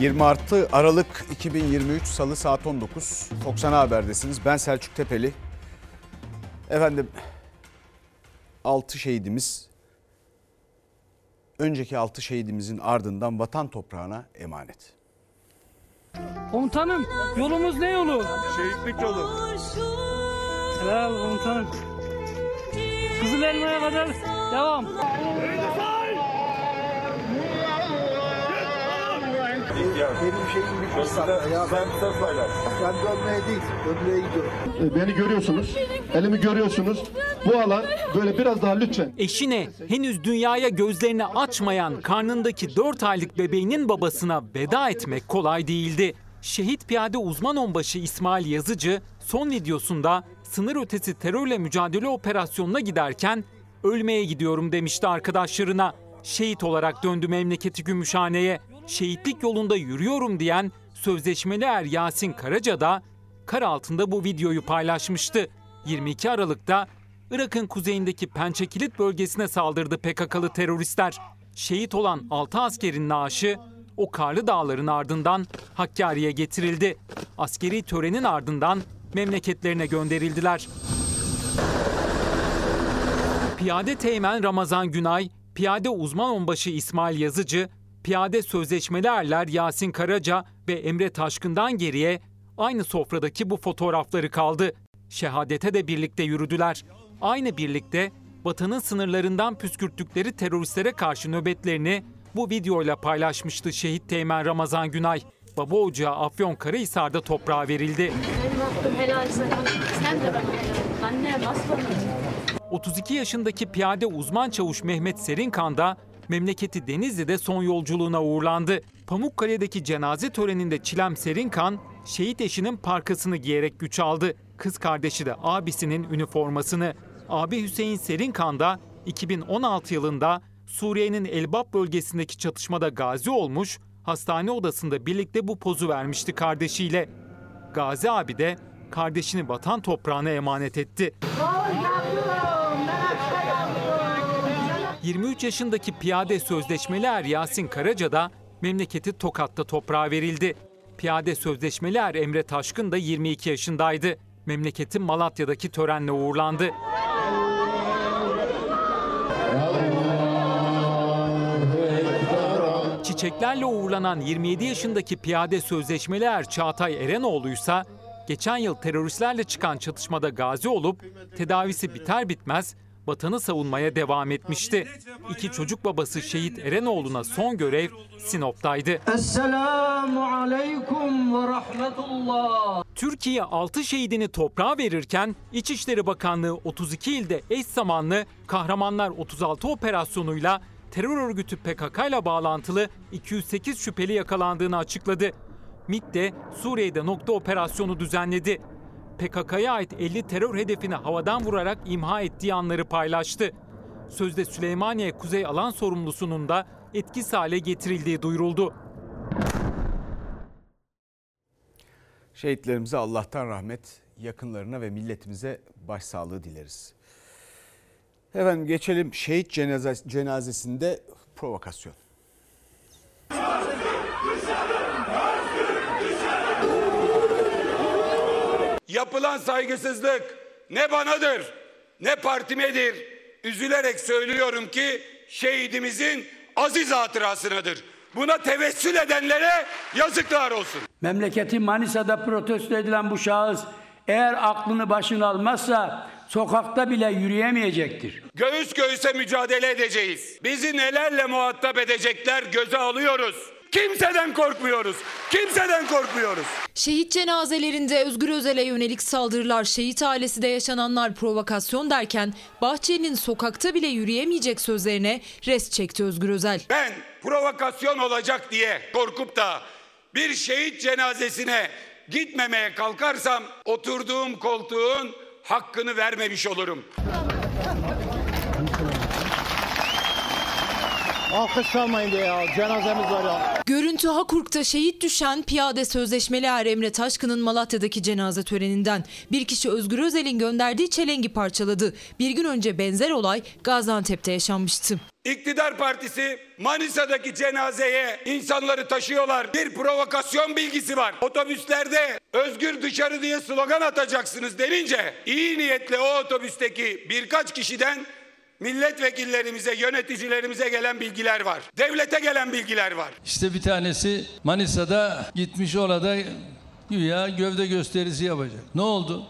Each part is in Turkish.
26 Aralık 2023 Salı saat 19. Fox Ana Haber'desiniz. Ben Selçuk Tepeli. Efendim 6 şehidimiz önceki 6 şehidimizin ardından vatan toprağına emanet. Komutanım yolumuz ne yolu? Şehitlik yolu. Helal komutanım. Kızıl elmaya kadar devam. Benim şeyim bir fırsatta ya. Sen söz paylaş. Ben dönmeye değil, dönmeye gidiyorum. E, Beni görüyorsunuz, elimi görüyorsunuz. Bu alan böyle biraz daha lütfen. Eşine henüz dünyaya gözlerini açmayan karnındaki 4 aylık bebeğinin babasına veda etmek kolay değildi. Şehit piyade uzman onbaşı İsmail Yazıcı son videosunda sınır ötesi terörle mücadele operasyonuna giderken ölmeye gidiyorum demişti arkadaşlarına. Şehit olarak döndü memleketi Gümüşhane'ye. Şehitlik yolunda yürüyorum diyen sözleşmeli er Yasin Karaca da kar altında bu videoyu paylaşmıştı. 22 Aralık'ta Irak'ın kuzeyindeki Pençekilit bölgesine saldırdı PKK'lı teröristler. Şehit olan 6 askerin naaşı o karlı dağların ardından Hakkari'ye getirildi. Askeri törenin ardından memleketlerine gönderildiler. Piyade Teğmen Ramazan Günay, Piyade Uzman Onbaşı İsmail Yazıcı, Piyade Sözleşmeli Erler Yasin Karaca ve Emre Taşkın'dan geriye aynı sofradaki bu fotoğrafları kaldı. Şehadete de birlikte yürüdüler. Aynı birlikte vatanın sınırlarından püskürttükleri teröristlere karşı nöbetlerini bu videoyla paylaşmıştı şehit Teğmen Ramazan Günay. Baba ocağı Afyonkarahisar'da toprağa verildi. Benim hakkım helal sana. Sen de bana helal. Annem aslanım. 32 yaşındaki piyade uzman çavuş Mehmet Serinkan da memleketi Denizli'de son yolculuğuna uğurlandı. Pamukkale'deki cenaze töreninde Çilem Serinkan, şehit eşinin parkasını giyerek güç aldı. Kız kardeşi de abisinin üniformasını. Abi Hüseyin Serinkan da 2016 yılında Suriye'nin Elbap bölgesindeki çatışmada gazi olmuş, hastane odasında birlikte bu pozu vermişti kardeşiyle. Gazi abi de kardeşini vatan toprağına emanet etti. 23 yaşındaki piyade sözleşmeli er Yasin Karaca da memleketi Tokat'ta toprağa verildi. Piyade sözleşmeli er Emre Taşkın da 22 yaşındaydı. Memleketi Malatya'daki törenle uğurlandı. Çiçeklerle uğurlanan 27 yaşındaki piyade sözleşmeli er Çağatay Erenoğlu'ysa geçen yıl teröristlerle çıkan çatışmada gazi olup tedavisi biter bitmez vatanı savunmaya devam etmişti. İki çocuk babası şehit Erenoğlu'na son görev Sinop'taydı. Esselamu aleyküm ve rahmetullah. Türkiye 6 şehidini toprağa verirken İçişleri Bakanlığı 32 ilde eş zamanlı Kahramanlar 36 operasyonuyla terör örgütü PKK ile bağlantılı 208 şüpheli yakalandığını açıkladı. MİT de Suriye'de nokta operasyonu düzenledi. PKK'ya ait 50 terör hedefini havadan vurarak imha ettiği anları paylaştı. Sözde Süleymaniye Kuzey Alan Sorumlusu'nun da etkisiz hale getirildiği duyuruldu. Şehitlerimize Allah'tan rahmet, yakınlarına ve milletimize başsağlığı dileriz. Efendim geçelim şehit cenaze, cenazesinde provokasyon. Yapılan saygısızlık ne banadır ne partimedir. Üzülerek söylüyorum ki şehidimizin aziz hatırasınadır. Buna tevessül edenlere yazıklar olsun. Memleketi Manisa'da protesto edilen bu şahıs eğer aklını başına almazsa sokakta bile yürüyemeyecektir. Göğüs göğüse mücadele edeceğiz. Bizi nelerle muhatap edecekler göze alıyoruz. Kimseden korkmuyoruz. Kimseden korkmuyoruz. Şehit cenazelerinde Özgür Özel'e yönelik saldırılar, şehit ailesi de yaşananlar provokasyon derken Bahçeli'nin sokakta bile yürüyemeyecek sözlerine res çekti Özgür Özel. Ben provokasyon olacak diye korkup da bir şehit cenazesine gitmemeye kalkarsam oturduğum koltuğun hakkını vermemiş olurum. Alkışlamayın diye ya. Cenazemiz var ya. Görüntü Hakurk'ta şehit düşen piyade sözleşmeli er Emre Taşkın'ın Malatya'daki cenaze töreninden. Bir kişi Özgür Özel'in gönderdiği çelengi parçaladı. Bir gün önce benzer olay Gaziantep'te yaşanmıştı. İktidar partisi Manisa'daki cenazeye insanları taşıyorlar. Bir provokasyon bilgisi var. Otobüslerde özgür dışarı diye slogan atacaksınız denince iyi niyetle o otobüsteki birkaç kişiden milletvekillerimize, yöneticilerimize gelen bilgiler var. Devlete gelen bilgiler var. İşte bir tanesi Manisa'da gitmiş orada güya gövde gösterisi yapacak. Ne oldu?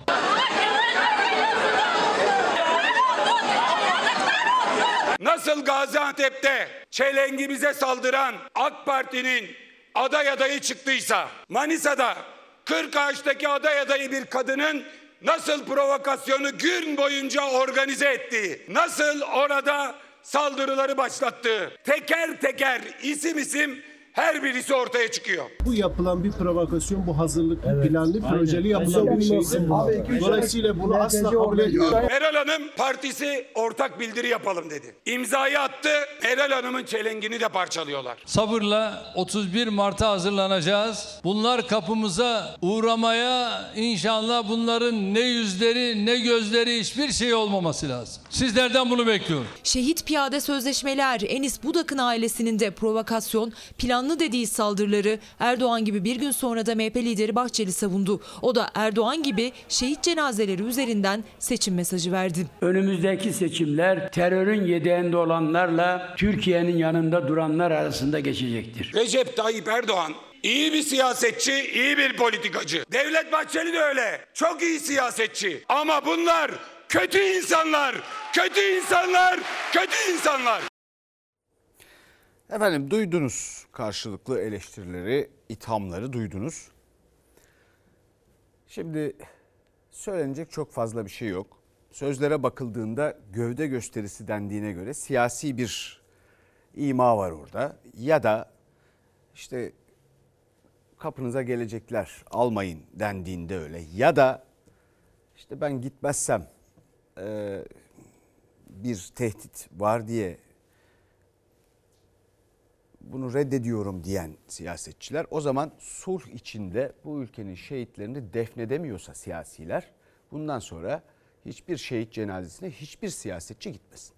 Nasıl Gaziantep'te çelengimize saldıran AK Parti'nin aday adayı çıktıysa Manisa'da 40 ağaçtaki aday adayı bir kadının nasıl provokasyonu gün boyunca organize ettiği, nasıl orada saldırıları başlattığı teker teker isim isim her birisi ortaya çıkıyor. Bu yapılan bir provokasyon, bu hazırlıklı, planlı, projeli yapılan bir şey. Dolayısıyla bunu asla kabul etmiyorum. Meral Hanım partisi ortak bildiri yapalım dedi. İmzayı attı. Meral Hanım'ın çelengini de parçalıyorlar. Sabırla 31 Mart'a hazırlanacağız. Bunlar kapımıza uğramaya inşallah bunların ne yüzleri ne gözleri hiçbir şey olmaması lazım. Sizlerden bunu bekliyorum. Şehit piyade sözleşmeler Enis Budak'ın ailesinin de provokasyon, planlı dediği saldırıları Erdoğan gibi bir gün sonra da MHP lideri Bahçeli savundu. O da Erdoğan gibi şehit cenazeleri üzerinden seçim mesajı verdi. Önümüzdeki seçimler terörün yedeğinde olanlarla Türkiye'nin yanında duranlar arasında geçecektir. Recep Tayyip Erdoğan iyi bir siyasetçi, iyi bir politikacı. Devlet Bahçeli de öyle. Çok iyi siyasetçi. Ama bunlar kötü insanlar. Kötü insanlar. Kötü insanlar. Efendim duydunuz karşılıklı eleştirileri, ithamları duydunuz. Şimdi söylenecek çok fazla bir şey yok. Sözlere bakıldığında gövde gösterisi dendiğine göre siyasi bir ima var orada. Ya da işte kapınıza gelecekler almayın dendiğinde öyle. Ya da işte ben gitmezsem e, bir tehdit var diye bunu reddediyorum diyen siyasetçiler o zaman sulh içinde bu ülkenin şehitlerini defnedemiyorsa siyasiler bundan sonra hiçbir şehit cenazesine hiçbir siyasetçi gitmesin.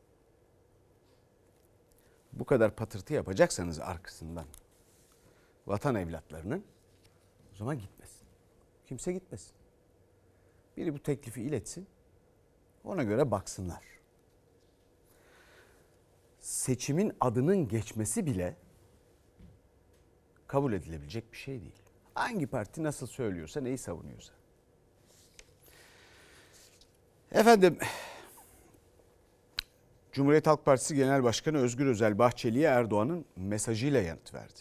Bu kadar patırtı yapacaksanız arkasından vatan evlatlarının o zaman gitmesin. Kimse gitmesin. Biri bu teklifi iletsin. Ona göre baksınlar. Seçimin adının geçmesi bile kabul edilebilecek bir şey değil. Hangi parti nasıl söylüyorsa, neyi savunuyorsa. Efendim, Cumhuriyet Halk Partisi Genel Başkanı Özgür Özel Bahçeli'ye Erdoğan'ın mesajıyla yanıt verdi.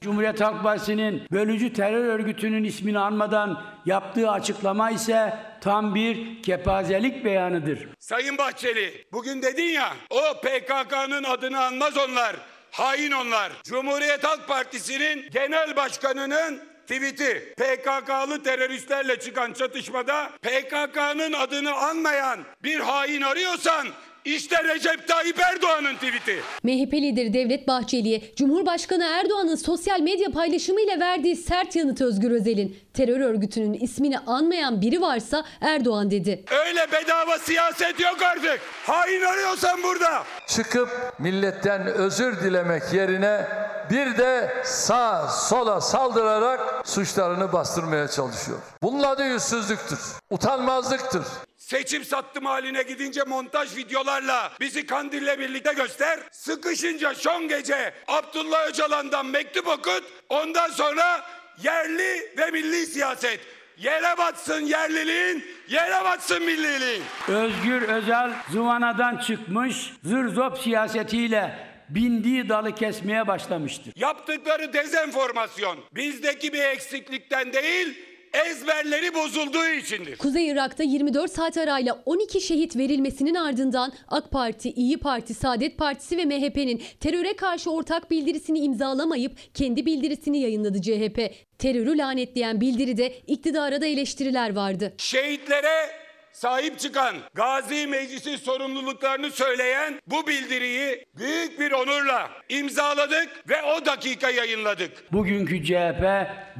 Cumhuriyet Halk Partisi'nin bölücü terör örgütünün ismini anmadan yaptığı açıklama ise tam bir kepazelik beyanıdır. Sayın Bahçeli bugün dedin ya o PKK'nın adını anmaz onlar. Hain onlar. Cumhuriyet Halk Partisi'nin genel başkanının tweet'i PKK'lı teröristlerle çıkan çatışmada PKK'nın adını anmayan bir hain arıyorsan işte Recep Tayyip Erdoğan'ın tweet'i. MHP lideri Devlet Bahçeli'ye Cumhurbaşkanı Erdoğan'ın sosyal medya paylaşımıyla verdiği sert yanıt Özgür Özel'in terör örgütünün ismini anmayan biri varsa Erdoğan dedi. Öyle bedava siyaset yok artık. Hain arıyorsan burada. Çıkıp milletten özür dilemek yerine bir de sağ sola saldırarak suçlarını bastırmaya çalışıyor. Bunun adı yüzsüzlüktür, utanmazlıktır. Seçim sattım haline gidince montaj videolarla bizi Kandil'le birlikte göster. Sıkışınca son gece Abdullah Öcalan'dan mektup okut. Ondan sonra yerli ve milli siyaset. Yere batsın yerliliğin, yere batsın milliliğin. Özgür Özel zıvanadan çıkmış zır zop siyasetiyle bindiği dalı kesmeye başlamıştır. Yaptıkları dezenformasyon bizdeki bir eksiklikten değil, ezberleri bozulduğu içindir. Kuzey Irak'ta 24 saat arayla 12 şehit verilmesinin ardından AK Parti, İyi Parti, Saadet Partisi ve MHP'nin teröre karşı ortak bildirisini imzalamayıp kendi bildirisini yayınladı CHP. Terörü lanetleyen bildiride iktidara da eleştiriler vardı. Şehitlere sahip çıkan, Gazi Meclisi sorumluluklarını söyleyen bu bildiriyi büyük bir onurla imzaladık ve o dakika yayınladık. Bugünkü CHP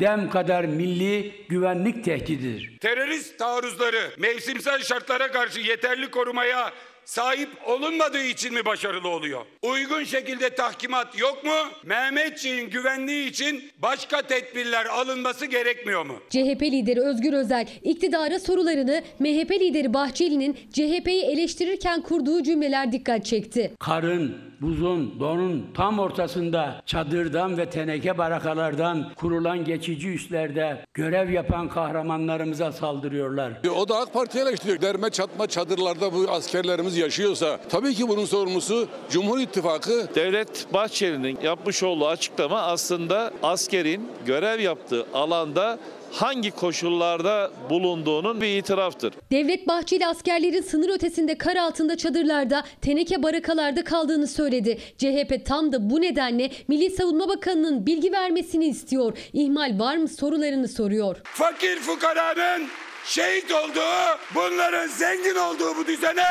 dem kadar milli güvenlik tehdididir. Terörist taarruzları mevsimsel şartlara karşı yeterli korumaya sahip olunmadığı için mi başarılı oluyor? Uygun şekilde tahkimat yok mu? Mehmetçiğin güvenliği için başka tedbirler alınması gerekmiyor mu? CHP lideri Özgür Özel iktidara sorularını MHP lideri Bahçeli'nin CHP'yi eleştirirken kurduğu cümleler dikkat çekti. Karın, buzun, donun tam ortasında çadırdan ve teneke barakalardan kurulan geçici üslerde görev yapan kahramanlarımıza saldırıyorlar. O da AK Parti'ye eleştiriyor. Derme çatma çadırlarda bu askerlerimiz yaşıyorsa tabii ki bunun sorumlusu Cumhur İttifakı. Devlet Bahçeli'nin yapmış olduğu açıklama aslında askerin görev yaptığı alanda hangi koşullarda bulunduğunun bir itiraftır. Devlet Bahçeli askerlerin sınır ötesinde kar altında çadırlarda, teneke barakalarda kaldığını söyledi. CHP tam da bu nedenle Milli Savunma Bakanı'nın bilgi vermesini istiyor. İhmal var mı sorularını soruyor. Fakir fukaranın şehit olduğu, bunların zengin olduğu bu düzene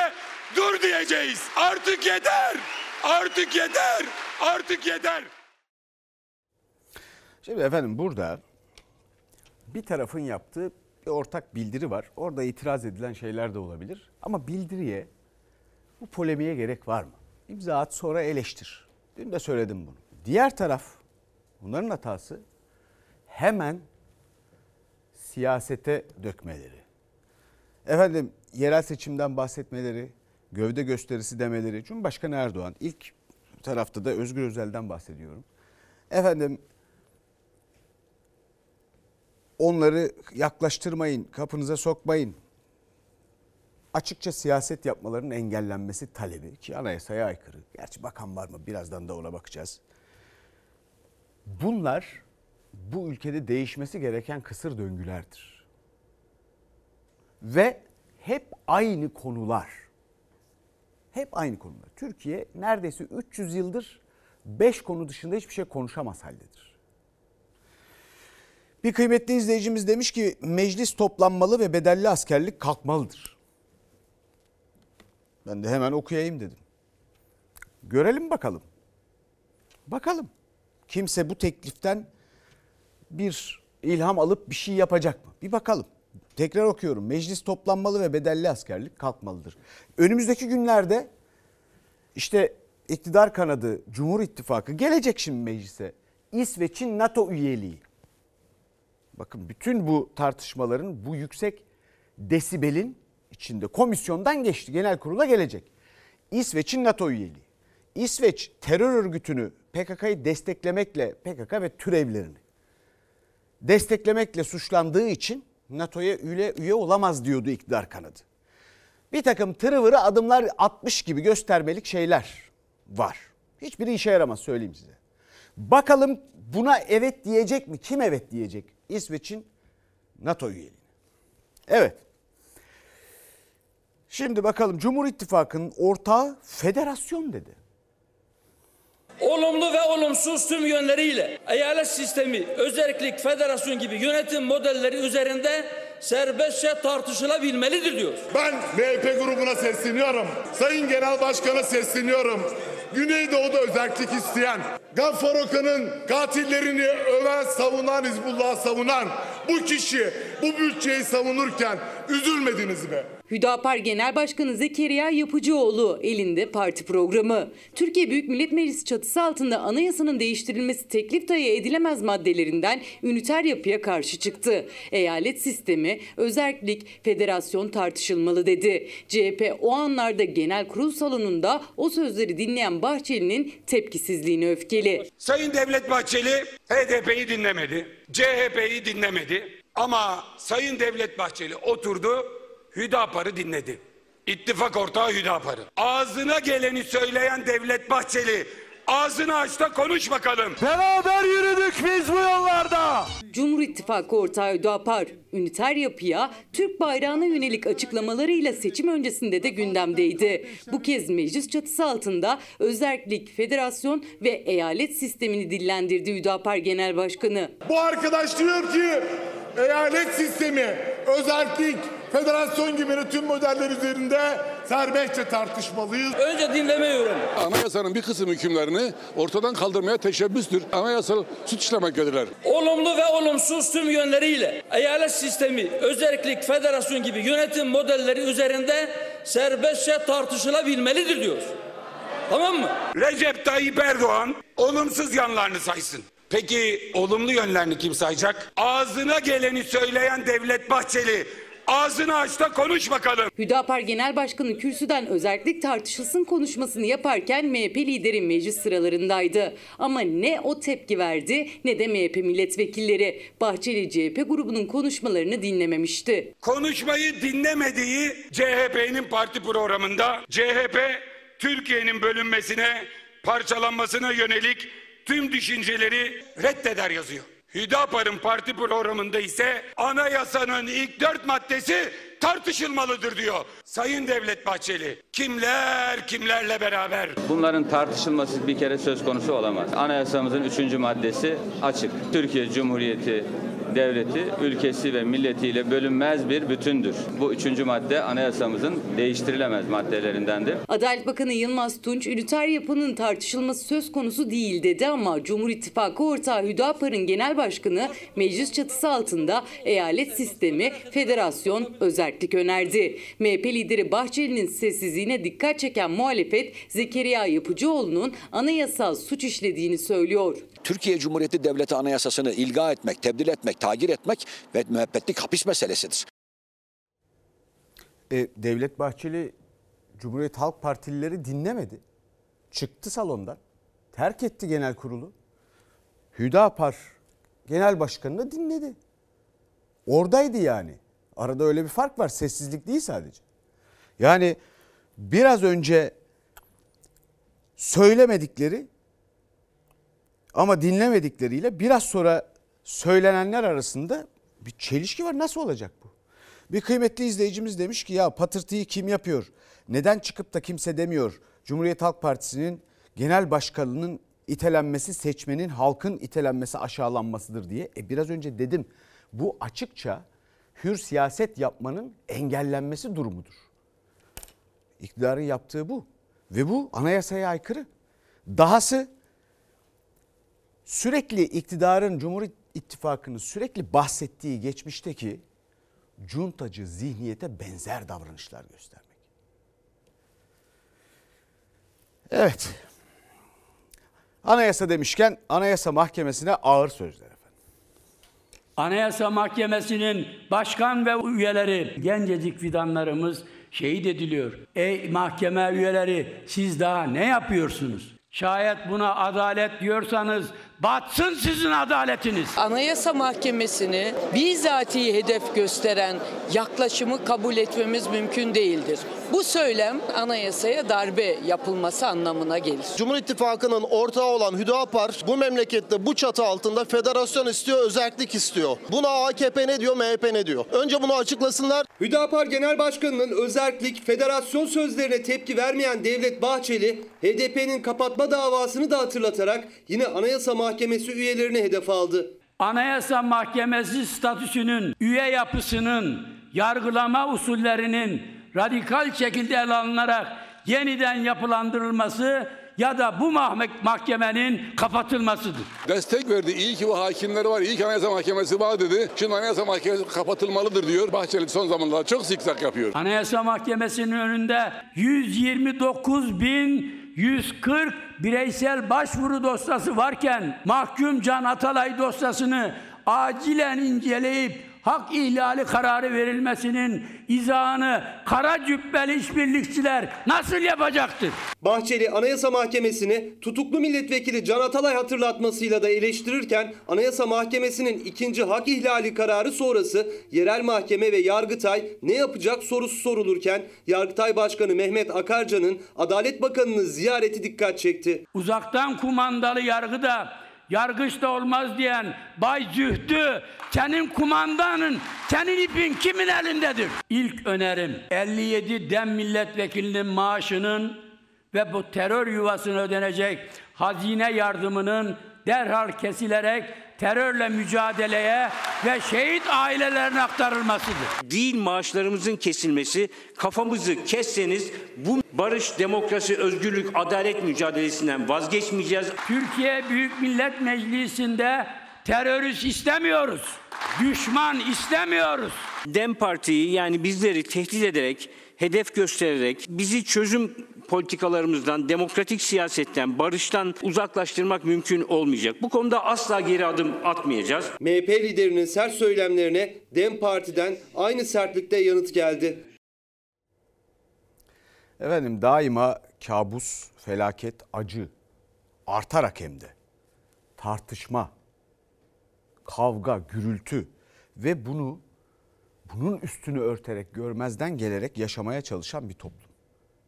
dur diyeceğiz. Artık yeter. Artık yeter. Artık yeter. Şimdi efendim burada bir tarafın yaptığı bir ortak bildiri var. Orada itiraz edilen şeyler de olabilir. Ama bildiriye bu polemiğe gerek var mı? İmza at sonra eleştir. Dün de söyledim bunu. Diğer taraf bunların hatası hemen siyasete dökmeleri. Efendim yerel seçimden bahsetmeleri, gövde gösterisi demeleri. Cumhurbaşkanı Erdoğan ilk tarafta da Özgür Özel'den bahsediyorum. Efendim onları yaklaştırmayın, kapınıza sokmayın. Açıkça siyaset yapmalarının engellenmesi talebi ki anayasaya aykırı. Gerçi bakan var mı birazdan da ona bakacağız. Bunlar bu ülkede değişmesi gereken kısır döngülerdir. Ve hep aynı konular. Hep aynı konular. Türkiye neredeyse 300 yıldır 5 konu dışında hiçbir şey konuşamaz haldedir. Bir kıymetli izleyicimiz demiş ki meclis toplanmalı ve bedelli askerlik kalkmalıdır. Ben de hemen okuyayım dedim. Görelim bakalım. Bakalım. Kimse bu tekliften bir ilham alıp bir şey yapacak mı? Bir bakalım. Tekrar okuyorum. Meclis toplanmalı ve bedelli askerlik kalkmalıdır. Önümüzdeki günlerde işte iktidar kanadı Cumhur İttifakı gelecek şimdi meclise. İsveç'in NATO üyeliği. Bakın bütün bu tartışmaların bu yüksek desibelin içinde komisyondan geçti. Genel kurula gelecek. İsveç'in NATO üyeliği. İsveç terör örgütünü PKK'yı desteklemekle PKK ve türevlerini desteklemekle suçlandığı için NATO'ya üye, üye olamaz diyordu iktidar kanadı. Bir takım tırıvırı adımlar atmış gibi göstermelik şeyler var. Hiçbiri işe yaramaz söyleyeyim size. Bakalım buna evet diyecek mi? Kim evet diyecek? İsveç'in NATO üyeliğine. Evet. Şimdi bakalım Cumhur İttifakı'nın ortağı federasyon dedi. Olumlu ve olumsuz tüm yönleriyle eyalet sistemi, özellik, federasyon gibi yönetim modelleri üzerinde serbestçe tartışılabilmelidir diyor. Ben MHP grubuna sesleniyorum. Sayın Genel Başkan'a sesleniyorum. Güneydoğu'da özellik isteyen, Gaffar Okan'ın katillerini öven, savunan, Hizbullah savunan bu kişi bu bütçeyi savunurken üzülmediniz mi? Hüdapar Genel Başkanı Zekeriya Yapıcıoğlu elinde parti programı. Türkiye Büyük Millet Meclisi çatısı altında anayasanın değiştirilmesi teklif dahi edilemez maddelerinden üniter yapıya karşı çıktı. Eyalet sistemi, özerklik, federasyon tartışılmalı dedi. CHP o anlarda genel kurul salonunda o sözleri dinleyen Bahçeli'nin tepkisizliğine öfkeli. Sayın Devlet Bahçeli HDP'yi dinlemedi, CHP'yi dinlemedi ama Sayın Devlet Bahçeli oturdu Hüdapar'ı dinledi. İttifak ortağı Hüdapar'ı. Ağzına geleni söyleyen Devlet Bahçeli ağzını aç da konuş bakalım. Beraber yürüdük biz bu yollarda. Cumhur İttifakı ortağı Hüdapar, üniter yapıya Türk bayrağına yönelik açıklamalarıyla seçim öncesinde de gündemdeydi. Bu kez meclis çatısı altında özerklik, federasyon ve eyalet sistemini dillendirdi Hüdapar Genel Başkanı. Bu arkadaş diyor ki eyalet sistemi, özerklik, Federasyon gibi tüm modeller üzerinde serbestçe tartışmalıyız. Önce dinlemeyi öğren. Anayasanın bir kısım hükümlerini ortadan kaldırmaya teşebbüstür. Anayasal suç işlemektedirler. Olumlu ve olumsuz tüm yönleriyle eyalet sistemi, özellik, federasyon gibi yönetim modelleri üzerinde serbestçe tartışılabilmelidir diyoruz. Tamam mı? Recep Tayyip Erdoğan olumsuz yanlarını saysın. Peki olumlu yönlerini kim sayacak? Ağzına geleni söyleyen Devlet Bahçeli ağzını aç da konuş bakalım. Hüdapar Genel Başkanı kürsüden özellik tartışılsın konuşmasını yaparken MHP lideri meclis sıralarındaydı. Ama ne o tepki verdi ne de MHP milletvekilleri. Bahçeli CHP grubunun konuşmalarını dinlememişti. Konuşmayı dinlemediği CHP'nin parti programında CHP Türkiye'nin bölünmesine, parçalanmasına yönelik tüm düşünceleri reddeder yazıyor. Hüdapar'ın parti programında ise anayasanın ilk dört maddesi tartışılmalıdır diyor. Sayın Devlet Bahçeli kimler kimlerle beraber Bunların tartışılması bir kere söz konusu olamaz. Anayasamızın üçüncü maddesi açık. Türkiye Cumhuriyeti devleti, ülkesi ve milletiyle bölünmez bir bütündür. Bu üçüncü madde anayasamızın değiştirilemez maddelerindendir. Adalet Bakanı Yılmaz Tunç, üniter yapının tartışılması söz konusu değil dedi ama Cumhur İttifakı ortağı Hüdapar'ın genel başkanı meclis çatısı altında eyalet sistemi, federasyon, özellik önerdi. MHP lideri Bahçeli'nin sessizliğine dikkat çeken muhalefet Zekeriya Yapıcıoğlu'nun anayasal suç işlediğini söylüyor. Türkiye Cumhuriyeti Devleti Anayasası'nı ilga etmek, tebdil etmek, tagir etmek ve müebbetlik hapis meselesidir. E, Devlet Bahçeli Cumhuriyet Halk Partilileri dinlemedi. Çıktı salondan. Terk etti genel kurulu. Hüdapar genel başkanını dinledi. Oradaydı yani. Arada öyle bir fark var. Sessizlik değil sadece. Yani biraz önce söylemedikleri ama dinlemedikleriyle biraz sonra söylenenler arasında bir çelişki var. Nasıl olacak bu? Bir kıymetli izleyicimiz demiş ki ya patırtıyı kim yapıyor? Neden çıkıp da kimse demiyor? Cumhuriyet Halk Partisi'nin genel başkanının itelenmesi seçmenin halkın itelenmesi aşağılanmasıdır diye. E biraz önce dedim bu açıkça hür siyaset yapmanın engellenmesi durumudur. İktidarın yaptığı bu ve bu anayasaya aykırı. Dahası sürekli iktidarın Cumhur İttifakı'nın sürekli bahsettiği geçmişteki cuntacı zihniyete benzer davranışlar göstermek. Evet. Anayasa demişken Anayasa Mahkemesi'ne ağır sözler efendim. Anayasa Mahkemesi'nin başkan ve üyeleri, gencecik fidanlarımız şehit ediliyor. Ey mahkeme üyeleri siz daha ne yapıyorsunuz? Şayet buna adalet diyorsanız batsın sizin adaletiniz. Anayasa Mahkemesi'ni bizatihi hedef gösteren yaklaşımı kabul etmemiz mümkün değildir. Bu söylem anayasaya darbe yapılması anlamına gelir. Cumhur İttifakı'nın ortağı olan Hüdapar bu memlekette bu çatı altında federasyon istiyor, özellik istiyor. Buna AKP ne diyor, MHP ne diyor? Önce bunu açıklasınlar. Hüdapar Genel Başkanı'nın özellik, federasyon sözlerine tepki vermeyen Devlet Bahçeli, HDP'nin kapatma davasını da hatırlatarak yine Anayasa Mahkemesi üyelerini hedef aldı. Anayasa Mahkemesi statüsünün, üye yapısının, yargılama usullerinin radikal şekilde ele alınarak yeniden yapılandırılması ya da bu mahkemenin kapatılmasıdır. Destek verdi. İyi ki bu hakimleri var. İyi ki Anayasa Mahkemesi var dedi. Şimdi Anayasa Mahkemesi kapatılmalıdır diyor. Bahçeli son zamanlarda çok zikzak yapıyor. Anayasa Mahkemesi'nin önünde 129 bin 140 bireysel başvuru dosyası varken mahkum Can Atalay dosyasını acilen inceleyip hak ihlali kararı verilmesinin izahını kara cübbeli işbirlikçiler nasıl yapacaktır? Bahçeli Anayasa Mahkemesi'ni tutuklu milletvekili Can Atalay hatırlatmasıyla da eleştirirken Anayasa Mahkemesi'nin ikinci hak ihlali kararı sonrası yerel mahkeme ve Yargıtay ne yapacak sorusu sorulurken Yargıtay Başkanı Mehmet Akarca'nın Adalet Bakanı'nı ziyareti dikkat çekti. Uzaktan kumandalı yargıda yargıçta olmaz diyen Bay Zühtü senin kumandanın, senin ipin kimin elindedir? İlk önerim 57 dem milletvekilinin maaşının ve bu terör yuvasına ödenecek hazine yardımının derhal kesilerek terörle mücadeleye ve şehit ailelerine aktarılmasıdır. Değil maaşlarımızın kesilmesi, kafamızı kesseniz bu barış, demokrasi, özgürlük, adalet mücadelesinden vazgeçmeyeceğiz. Türkiye Büyük Millet Meclisi'nde terörist istemiyoruz. Düşman istemiyoruz. Dem Parti'yi yani bizleri tehdit ederek, hedef göstererek bizi çözüm politikalarımızdan, demokratik siyasetten, barıştan uzaklaştırmak mümkün olmayacak. Bu konuda asla geri adım atmayacağız. MHP liderinin sert söylemlerine DEM Parti'den aynı sertlikte yanıt geldi. Efendim daima kabus, felaket, acı artarak hem de tartışma, kavga, gürültü ve bunu bunun üstünü örterek görmezden gelerek yaşamaya çalışan bir toplum.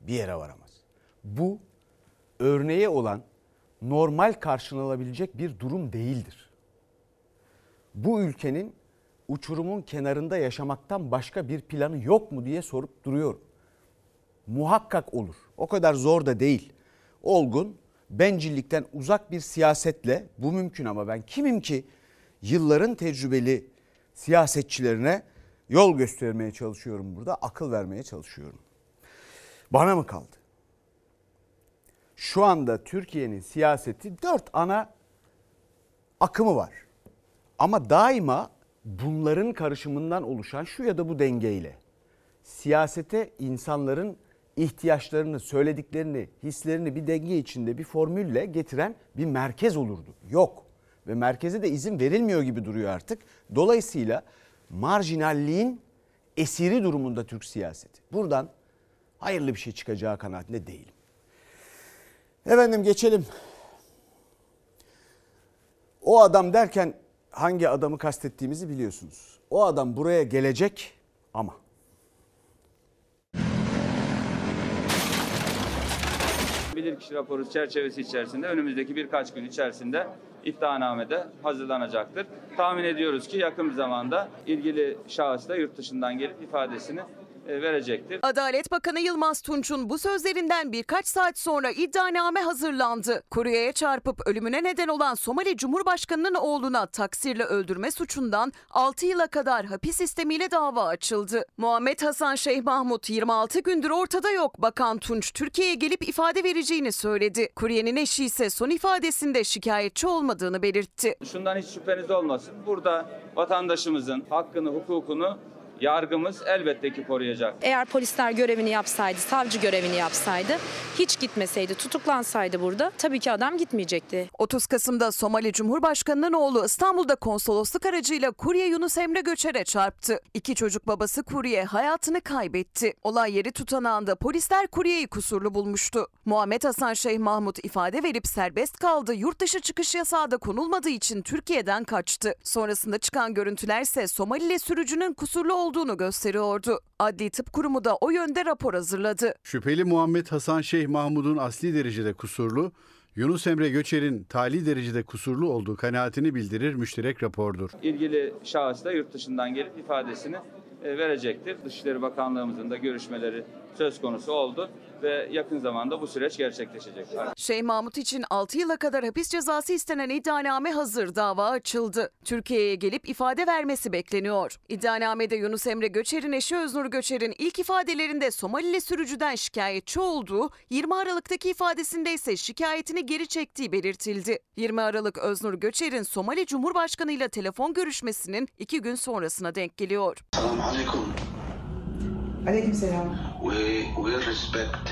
Bir yere varamaz. Bu örneğe olan normal karşılanabilecek bir durum değildir. Bu ülkenin uçurumun kenarında yaşamaktan başka bir planı yok mu diye sorup duruyorum. Muhakkak olur. O kadar zor da değil. Olgun, bencillikten uzak bir siyasetle bu mümkün ama ben kimim ki yılların tecrübeli siyasetçilerine yol göstermeye çalışıyorum burada, akıl vermeye çalışıyorum. Bana mı kaldı? Şu anda Türkiye'nin siyaseti dört ana akımı var. Ama daima bunların karışımından oluşan şu ya da bu dengeyle siyasete insanların ihtiyaçlarını, söylediklerini, hislerini bir denge içinde bir formülle getiren bir merkez olurdu. Yok ve merkeze de izin verilmiyor gibi duruyor artık. Dolayısıyla marjinalliğin esiri durumunda Türk siyaseti. Buradan hayırlı bir şey çıkacağı kanaatinde değilim. Efendim geçelim. O adam derken hangi adamı kastettiğimizi biliyorsunuz. O adam buraya gelecek ama Bilirkişi raporu çerçevesi içerisinde önümüzdeki birkaç gün içerisinde iddianamede hazırlanacaktır. Tahmin ediyoruz ki yakın bir zamanda ilgili şahıs da yurt dışından gelip ifadesini verecektir. Adalet Bakanı Yılmaz Tunç'un bu sözlerinden birkaç saat sonra iddianame hazırlandı. Kuryeye çarpıp ölümüne neden olan Somali Cumhurbaşkanı'nın oğluna taksirle öldürme suçundan 6 yıla kadar hapis sistemiyle dava açıldı. Muhammed Hasan Şeyh Mahmut 26 gündür ortada yok. Bakan Tunç Türkiye'ye gelip ifade vereceğini söyledi. Kuryenin eşi ise son ifadesinde şikayetçi olmadığını belirtti. Şundan hiç şüpheniz olmasın. Burada vatandaşımızın hakkını, hukukunu yargımız elbette ki koruyacak. Eğer polisler görevini yapsaydı, savcı görevini yapsaydı, hiç gitmeseydi, tutuklansaydı burada tabii ki adam gitmeyecekti. 30 Kasım'da Somali Cumhurbaşkanı'nın oğlu İstanbul'da konsolosluk aracıyla kurye Yunus Emre Göçer'e çarptı. İki çocuk babası kurye hayatını kaybetti. Olay yeri tutanağında polisler kuryeyi kusurlu bulmuştu. Muhammed Hasan Şeyh Mahmut ifade verip serbest kaldı. Yurt dışı çıkış yasağı da konulmadığı için Türkiye'den kaçtı. Sonrasında çıkan görüntülerse Somalili sürücünün kusurlu olduğunu gösteriyordu. Adli Tıp Kurumu da o yönde rapor hazırladı. Şüpheli Muhammed Hasan Şeyh Mahmud'un asli derecede kusurlu, Yunus Emre Göçer'in tali derecede kusurlu olduğu kanaatini bildirir müşterek rapordur. İlgili şahıs da yurt dışından gelip ifadesini e, verecektir. Dışişleri Bakanlığımızın da görüşmeleri söz konusu oldu ve yakın zamanda bu süreç gerçekleşecek. Şeyh Mahmut için 6 yıla kadar hapis cezası istenen iddianame hazır dava açıldı. Türkiye'ye gelip ifade vermesi bekleniyor. İddianamede Yunus Emre Göçer'in eşi Öznur Göçer'in ilk ifadelerinde Somalili sürücüden şikayetçi olduğu, 20 Aralık'taki ifadesinde ise şikayetini geri çektiği belirtildi. 20 Aralık Öznur Göçer'in Somali Cumhurbaşkanı ile telefon görüşmesinin iki gün sonrasına denk geliyor.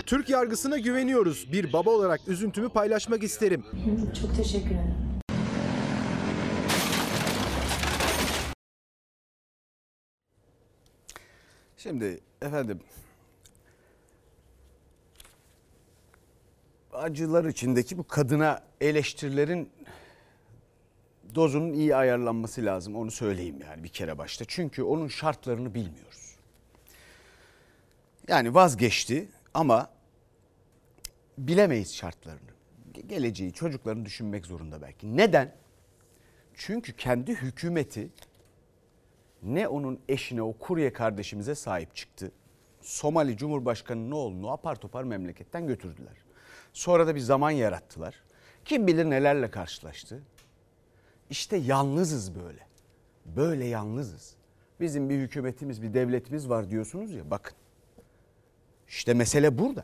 Türk yargısına güveniyoruz. Bir baba olarak üzüntümü paylaşmak isterim. Çok teşekkür ederim. Şimdi efendim acılar içindeki bu kadına eleştirilerin dozunun iyi ayarlanması lazım. Onu söyleyeyim yani bir kere başta. Çünkü onun şartlarını bilmiyoruz. Yani vazgeçti ama bilemeyiz şartlarını. Geleceği, çocuklarını düşünmek zorunda belki. Neden? Çünkü kendi hükümeti ne onun eşine o kurye kardeşimize sahip çıktı. Somali Cumhurbaşkanı'nın oğlunu apar topar memleketten götürdüler. Sonra da bir zaman yarattılar. Kim bilir nelerle karşılaştı. İşte yalnızız böyle. Böyle yalnızız. Bizim bir hükümetimiz, bir devletimiz var diyorsunuz ya bakın. İşte mesele burada.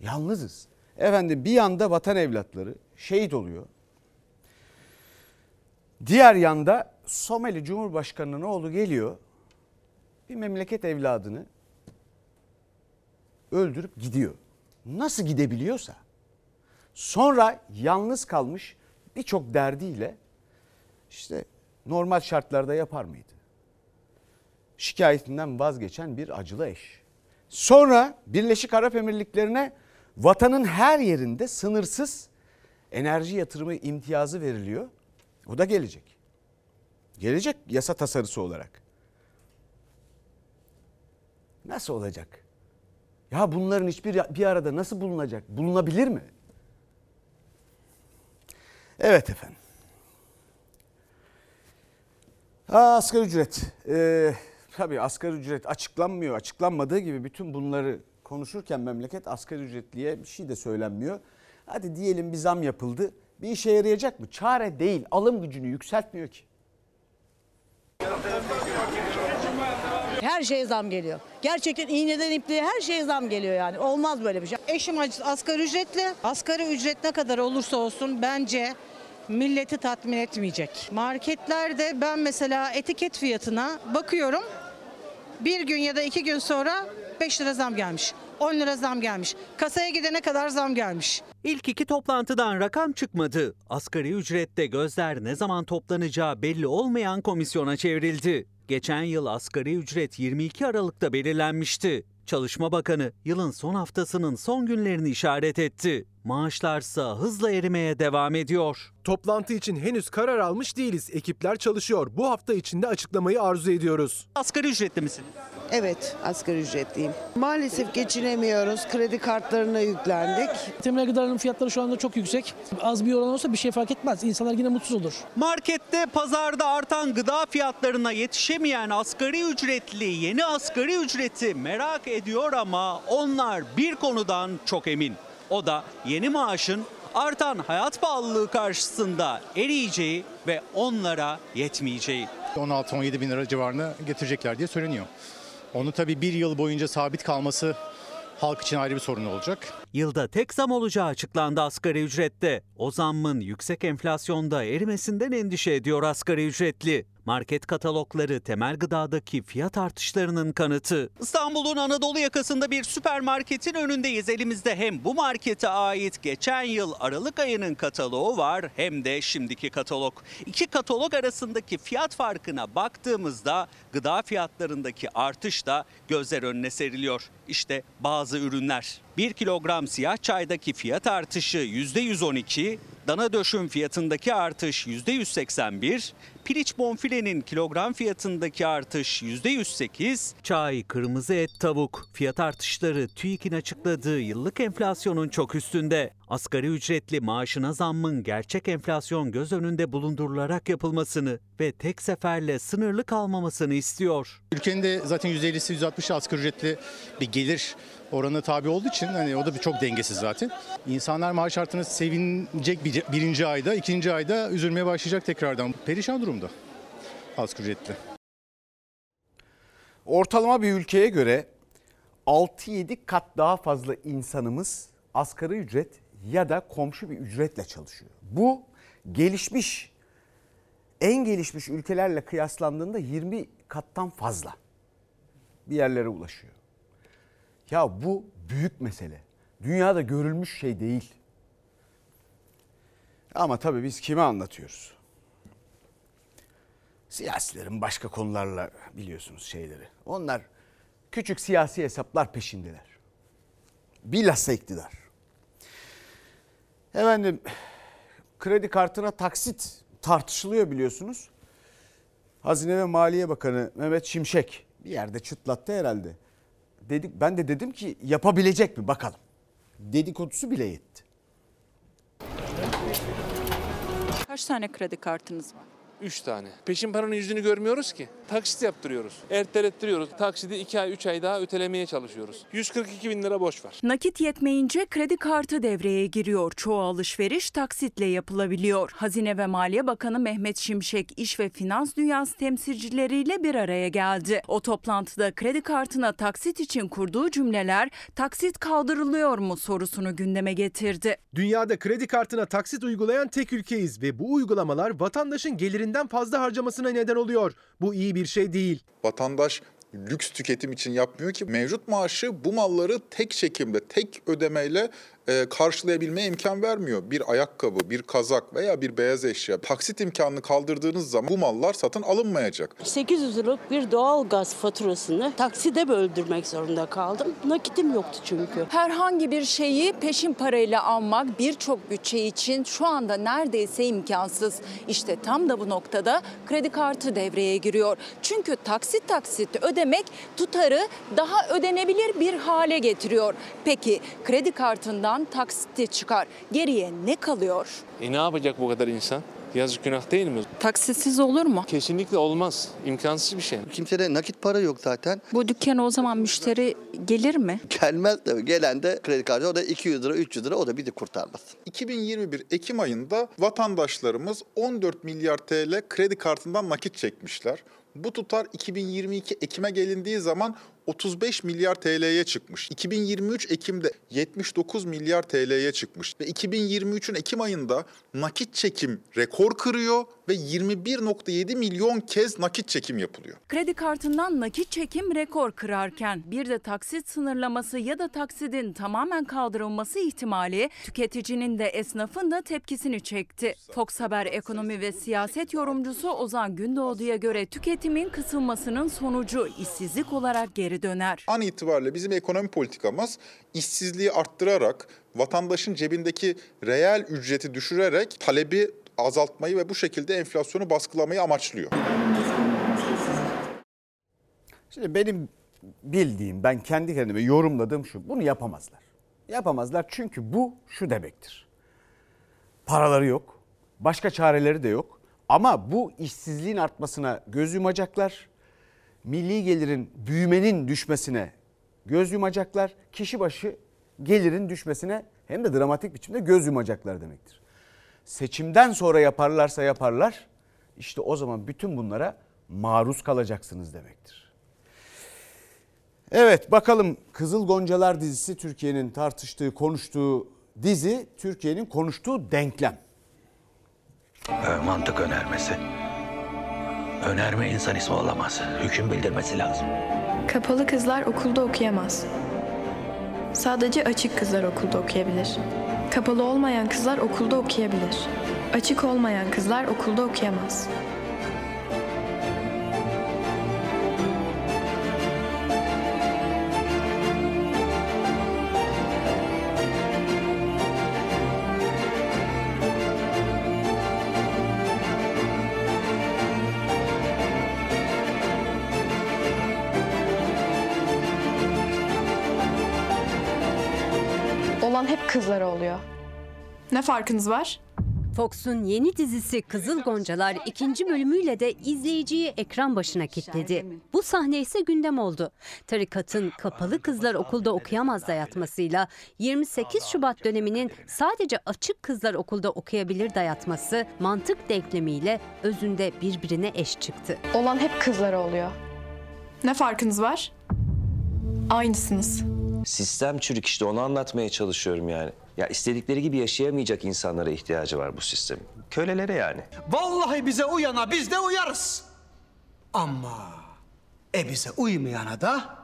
Yalnızız. Efendim bir yanda vatan evlatları şehit oluyor. Diğer yanda Somali Cumhurbaşkanı'nın oğlu geliyor. Bir memleket evladını öldürüp gidiyor. Nasıl gidebiliyorsa. Sonra yalnız kalmış birçok derdiyle işte normal şartlarda yapar mıydı? Şikayetinden vazgeçen bir acılı eş. Sonra Birleşik Arap Emirlikleri'ne vatanın her yerinde sınırsız enerji yatırımı imtiyazı veriliyor. O da gelecek. Gelecek yasa tasarısı olarak. Nasıl olacak? Ya bunların hiçbir bir arada nasıl bulunacak? Bulunabilir mi? Evet efendim. Ha, asgari ücret. Ee, tabii asgari ücret açıklanmıyor. Açıklanmadığı gibi bütün bunları konuşurken memleket asgari ücretliye bir şey de söylenmiyor. Hadi diyelim bir zam yapıldı. Bir işe yarayacak mı? Çare değil. Alım gücünü yükseltmiyor ki. Her şeye zam geliyor. Gerçekten iğneden ipliğe her şeye zam geliyor yani. Olmaz böyle bir şey. Eşim asgari ücretli. Asgari ücret ne kadar olursa olsun bence milleti tatmin etmeyecek. Marketlerde ben mesela etiket fiyatına bakıyorum. Bir gün ya da iki gün sonra 5 lira zam gelmiş. 10 lira zam gelmiş. Kasaya gidene kadar zam gelmiş. İlk iki toplantıdan rakam çıkmadı. Asgari ücrette gözler ne zaman toplanacağı belli olmayan komisyona çevrildi. Geçen yıl asgari ücret 22 Aralık'ta belirlenmişti. Çalışma Bakanı yılın son haftasının son günlerini işaret etti. Maaşlarsa hızla erimeye devam ediyor. Toplantı için henüz karar almış değiliz. Ekipler çalışıyor. Bu hafta içinde açıklamayı arzu ediyoruz. Asgari ücretli misiniz? Evet, asgari ücretliyim. Maalesef geçinemiyoruz. Kredi kartlarına yüklendik. Temel gıdaların fiyatları şu anda çok yüksek. Az bir oran olsa bir şey fark etmez. İnsanlar yine mutsuz olur. Markette, pazarda artan gıda fiyatlarına yetişemeyen asgari ücretli yeni asgari ücreti merak ediyor ama onlar bir konudan çok emin. O da yeni maaşın artan hayat pahalılığı karşısında eriyeceği ve onlara yetmeyeceği. 16-17 bin lira civarına getirecekler diye söyleniyor. Onu tabii bir yıl boyunca sabit kalması halk için ayrı bir sorun olacak. Yılda tek zam olacağı açıklandı asgari ücrette. O zammın yüksek enflasyonda erimesinden endişe ediyor asgari ücretli. Market katalogları temel gıdadaki fiyat artışlarının kanıtı. İstanbul'un Anadolu yakasında bir süpermarketin önündeyiz. Elimizde hem bu markete ait geçen yıl Aralık ayının kataloğu var hem de şimdiki katalog. İki katalog arasındaki fiyat farkına baktığımızda gıda fiyatlarındaki artış da gözler önüne seriliyor. İşte bazı ürünler. 1 kilogram siyah çaydaki fiyat artışı %112, dana döşüm fiyatındaki artış %181, piliç bonfilenin kilogram fiyatındaki artış %108, çay, kırmızı et, tavuk fiyat artışları TÜİK'in açıkladığı yıllık enflasyonun çok üstünde. Asgari ücretli maaşına zammın gerçek enflasyon göz önünde bulundurularak yapılmasını ve tek seferle sınırlı kalmamasını istiyor. Ülkenin de zaten %50'si %60'ı asgari ücretli bir gelir oranına tabi olduğu için hani o da bir çok dengesiz zaten. İnsanlar maaş artığına sevinecek bir, birinci ayda, ikinci ayda üzülmeye başlayacak tekrardan. Perişan durumda asgari ücretli. Ortalama bir ülkeye göre 6-7 kat daha fazla insanımız asgari ücret ya da komşu bir ücretle çalışıyor. Bu gelişmiş en gelişmiş ülkelerle kıyaslandığında 20 kattan fazla bir yerlere ulaşıyor. Ya bu büyük mesele. Dünyada görülmüş şey değil. Ama tabii biz kime anlatıyoruz? Siyasilerin başka konularla biliyorsunuz şeyleri. Onlar küçük siyasi hesaplar peşindeler. Bilhassa iktidar. Efendim kredi kartına taksit tartışılıyor biliyorsunuz. Hazine ve Maliye Bakanı Mehmet Şimşek bir yerde çıtlattı herhalde. Dedik, ben de dedim ki yapabilecek mi bakalım. Dedikodusu bile yetti. Kaç tane kredi kartınız var? 3 tane. Peşin paranın yüzünü görmüyoruz ki. Taksit yaptırıyoruz. Ertelettiriyoruz. Taksidi 2 ay 3 ay daha ötelemeye çalışıyoruz. 142 bin lira borç var. Nakit yetmeyince kredi kartı devreye giriyor. Çoğu alışveriş taksitle yapılabiliyor. Hazine ve Maliye Bakanı Mehmet Şimşek iş ve finans dünyası temsilcileriyle bir araya geldi. O toplantıda kredi kartına taksit için kurduğu cümleler taksit kaldırılıyor mu sorusunu gündeme getirdi. Dünyada kredi kartına taksit uygulayan tek ülkeyiz ve bu uygulamalar vatandaşın gelirinden fazla harcamasına neden oluyor. Bu iyi bir şey değil. Vatandaş lüks tüketim için yapmıyor ki mevcut maaşı bu malları tek çekimde, tek ödemeyle karşılayabilmeye imkan vermiyor. Bir ayakkabı, bir kazak veya bir beyaz eşya taksit imkanını kaldırdığınız zaman bu mallar satın alınmayacak. 800 liralık bir doğal gaz faturasını takside böldürmek zorunda kaldım. Nakitim yoktu çünkü. Herhangi bir şeyi peşin parayla almak birçok bütçe için şu anda neredeyse imkansız. İşte tam da bu noktada kredi kartı devreye giriyor. Çünkü taksit taksit ödemek tutarı daha ödenebilir bir hale getiriyor. Peki kredi kartından taksitte çıkar. Geriye ne kalıyor? E ne yapacak bu kadar insan? Yazık günah değil mi? Taksitsiz olur mu? Kesinlikle olmaz. İmkansız bir şey. Kimsede nakit para yok zaten. Bu dükkana o zaman müşteri gelir mi? Gelmez tabii. Gelen de kredi kartı o da 200 lira 300 lira o da bizi kurtarmaz. 2021 Ekim ayında vatandaşlarımız 14 milyar TL kredi kartından nakit çekmişler. Bu tutar 2022 Ekim'e gelindiği zaman 35 milyar TL'ye çıkmış. 2023 Ekim'de 79 milyar TL'ye çıkmış. Ve 2023'ün Ekim ayında nakit çekim rekor kırıyor ve 21.7 milyon kez nakit çekim yapılıyor. Kredi kartından nakit çekim rekor kırarken bir de taksit sınırlaması ya da taksidin tamamen kaldırılması ihtimali tüketicinin de esnafın da tepkisini çekti. Fox Haber ekonomi ve siyaset yorumcusu Ozan Gündoğdu'ya göre tüketimin kısılmasının sonucu işsizlik olarak geri döner. An itibariyle bizim ekonomi politikamız işsizliği arttırarak vatandaşın cebindeki reel ücreti düşürerek talebi azaltmayı ve bu şekilde enflasyonu baskılamayı amaçlıyor. Şimdi benim bildiğim, ben kendi kendime yorumladığım şu. Bunu yapamazlar. Yapamazlar çünkü bu şu demektir. Paraları yok. Başka çareleri de yok. Ama bu işsizliğin artmasına göz yumacaklar. Milli gelirin büyümenin düşmesine göz yumacaklar. Kişi başı gelirin düşmesine hem de dramatik biçimde göz yumacaklar demektir. Seçimden sonra yaparlarsa yaparlar. İşte o zaman bütün bunlara maruz kalacaksınız demektir. Evet bakalım Kızıl Goncalar dizisi Türkiye'nin tartıştığı, konuştuğu dizi, Türkiye'nin konuştuğu denklem. Ee, mantık önermesi. Önerme insan ismi olamaz. Hüküm bildirmesi lazım. Kapalı kızlar okulda okuyamaz. Sadece açık kızlar okulda okuyabilir. Kapalı olmayan kızlar okulda okuyabilir. Açık olmayan kızlar okulda okuyamaz. Kızlara oluyor. Ne farkınız var? Fox'un yeni dizisi Kızıl Goncalar ikinci bölümüyle de izleyiciyi ekran başına kilitledi. Bu sahne ise gündem oldu. Tarikatın kapalı kızlar okulda okuyamaz dayatmasıyla 28 Şubat döneminin sadece açık kızlar okulda okuyabilir dayatması mantık denklemiyle özünde birbirine eş çıktı. Olan hep kızlara oluyor. Ne farkınız var? Aynısınız. Sistem çürük işte onu anlatmaya çalışıyorum yani. Ya istedikleri gibi yaşayamayacak insanlara ihtiyacı var bu sistemin. Kölelere yani. Vallahi bize uyana biz de uyarız. Ama e bize uymayana da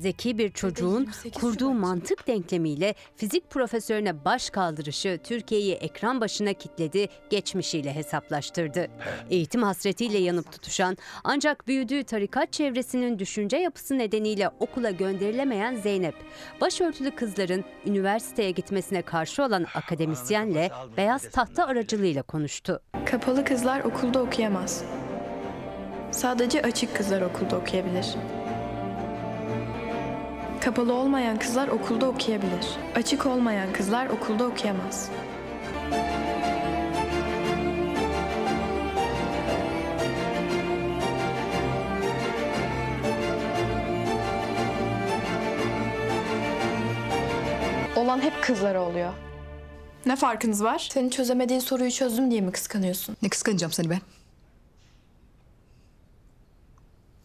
Zeki bir çocuğun kurduğu mantık denklemiyle fizik profesörüne baş kaldırışı Türkiye'yi ekran başına kitledi, geçmişiyle hesaplaştırdı. Eğitim hasretiyle yanıp tutuşan ancak büyüdüğü tarikat çevresinin düşünce yapısı nedeniyle okula gönderilemeyen Zeynep, başörtülü kızların üniversiteye gitmesine karşı olan akademisyenle beyaz tahta aracılığıyla konuştu. Kapalı kızlar okulda okuyamaz. Sadece açık kızlar okulda okuyabilir. Kapalı olmayan kızlar okulda okuyabilir. Açık olmayan kızlar okulda okuyamaz. Olan hep kızlara oluyor. Ne farkınız var? Senin çözemediğin soruyu çözdüm diye mi kıskanıyorsun? Ne kıskanacağım seni ben?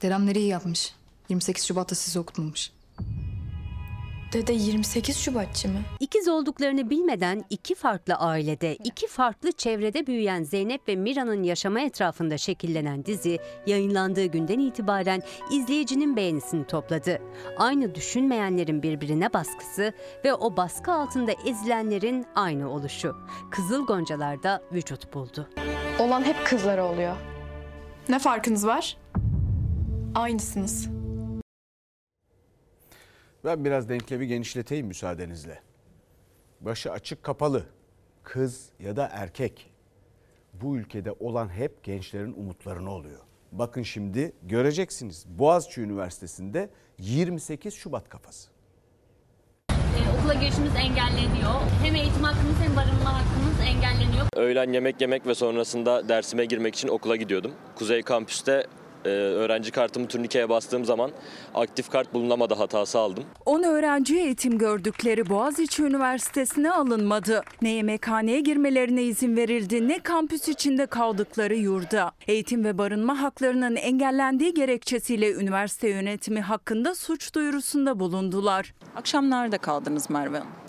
Dedem nereyi yapmış? 28 Şubat'ta sizi okutmamış. Dede 28 Şubatçı mı? İkiz olduklarını bilmeden iki farklı ailede, iki farklı çevrede büyüyen Zeynep ve Mira'nın yaşama etrafında şekillenen dizi yayınlandığı günden itibaren izleyicinin beğenisini topladı. Aynı düşünmeyenlerin birbirine baskısı ve o baskı altında ezilenlerin aynı oluşu. Kızıl Goncalar'da vücut buldu. Olan hep kızlara oluyor. Ne farkınız var? Aynısınız. Ben biraz denklemi genişleteyim müsaadenizle. Başı açık kapalı. Kız ya da erkek. Bu ülkede olan hep gençlerin umutlarını oluyor. Bakın şimdi göreceksiniz. Boğaziçi Üniversitesi'nde 28 Şubat kafası. Ee, okula girişimiz engelleniyor. Hem eğitim hakkımız hem barınma hakkımız engelleniyor. Öğlen yemek yemek ve sonrasında dersime girmek için okula gidiyordum. Kuzey Kampüs'te e, öğrenci kartımı turnikeye bastığım zaman aktif kart bulunamadı hatası aldım. 10 öğrenci eğitim gördükleri Boğaziçi Üniversitesi'ne alınmadı. Ne yemekhaneye girmelerine izin verildi ne kampüs içinde kaldıkları yurda. Eğitim ve barınma haklarının engellendiği gerekçesiyle üniversite yönetimi hakkında suç duyurusunda bulundular. Akşam nerede kaldınız Merve Hanım?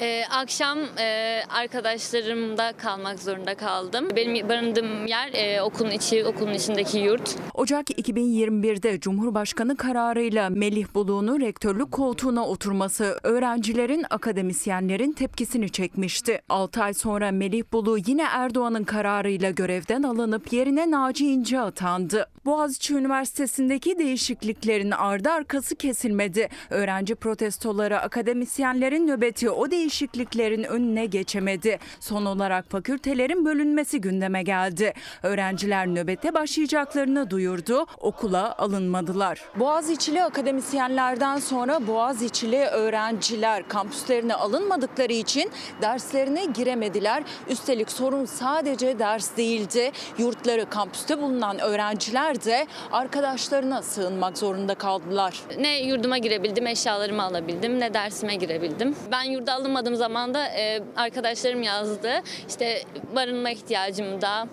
Ee, akşam e, arkadaşlarımda kalmak zorunda kaldım. Benim barındığım yer e, okulun içi, okulun içindeki yurt. Ocak 2021'de Cumhurbaşkanı kararıyla Melih Buluğ'un rektörlük koltuğuna oturması öğrencilerin, akademisyenlerin tepkisini çekmişti. 6 ay sonra Melih Buluğ yine Erdoğan'ın kararıyla görevden alınıp yerine Naci İnce atandı. Boğaziçi Üniversitesi'ndeki değişikliklerin ardı arkası kesilmedi. Öğrenci protestoları, akademisyenlerin nöbeti o değişikliklerin önüne geçemedi. Son olarak fakültelerin bölünmesi gündeme geldi. Öğrenciler nöbete başlayacaklarını duyurdu. Okula alınmadılar. Boğaziçi'li akademisyenlerden sonra Boğaziçi'li öğrenciler kampüslerine alınmadıkları için derslerine giremediler. Üstelik sorun sadece ders değildi. Yurtları kampüste bulunan öğrenciler de arkadaşlarına sığınmak zorunda kaldılar. Ne yurduma girebildim, eşyalarımı alabildim, ne dersime girebildim. Ben yurda alınmadığım zaman da e, arkadaşlarım yazdı. İşte barınma ihtiyacımı da,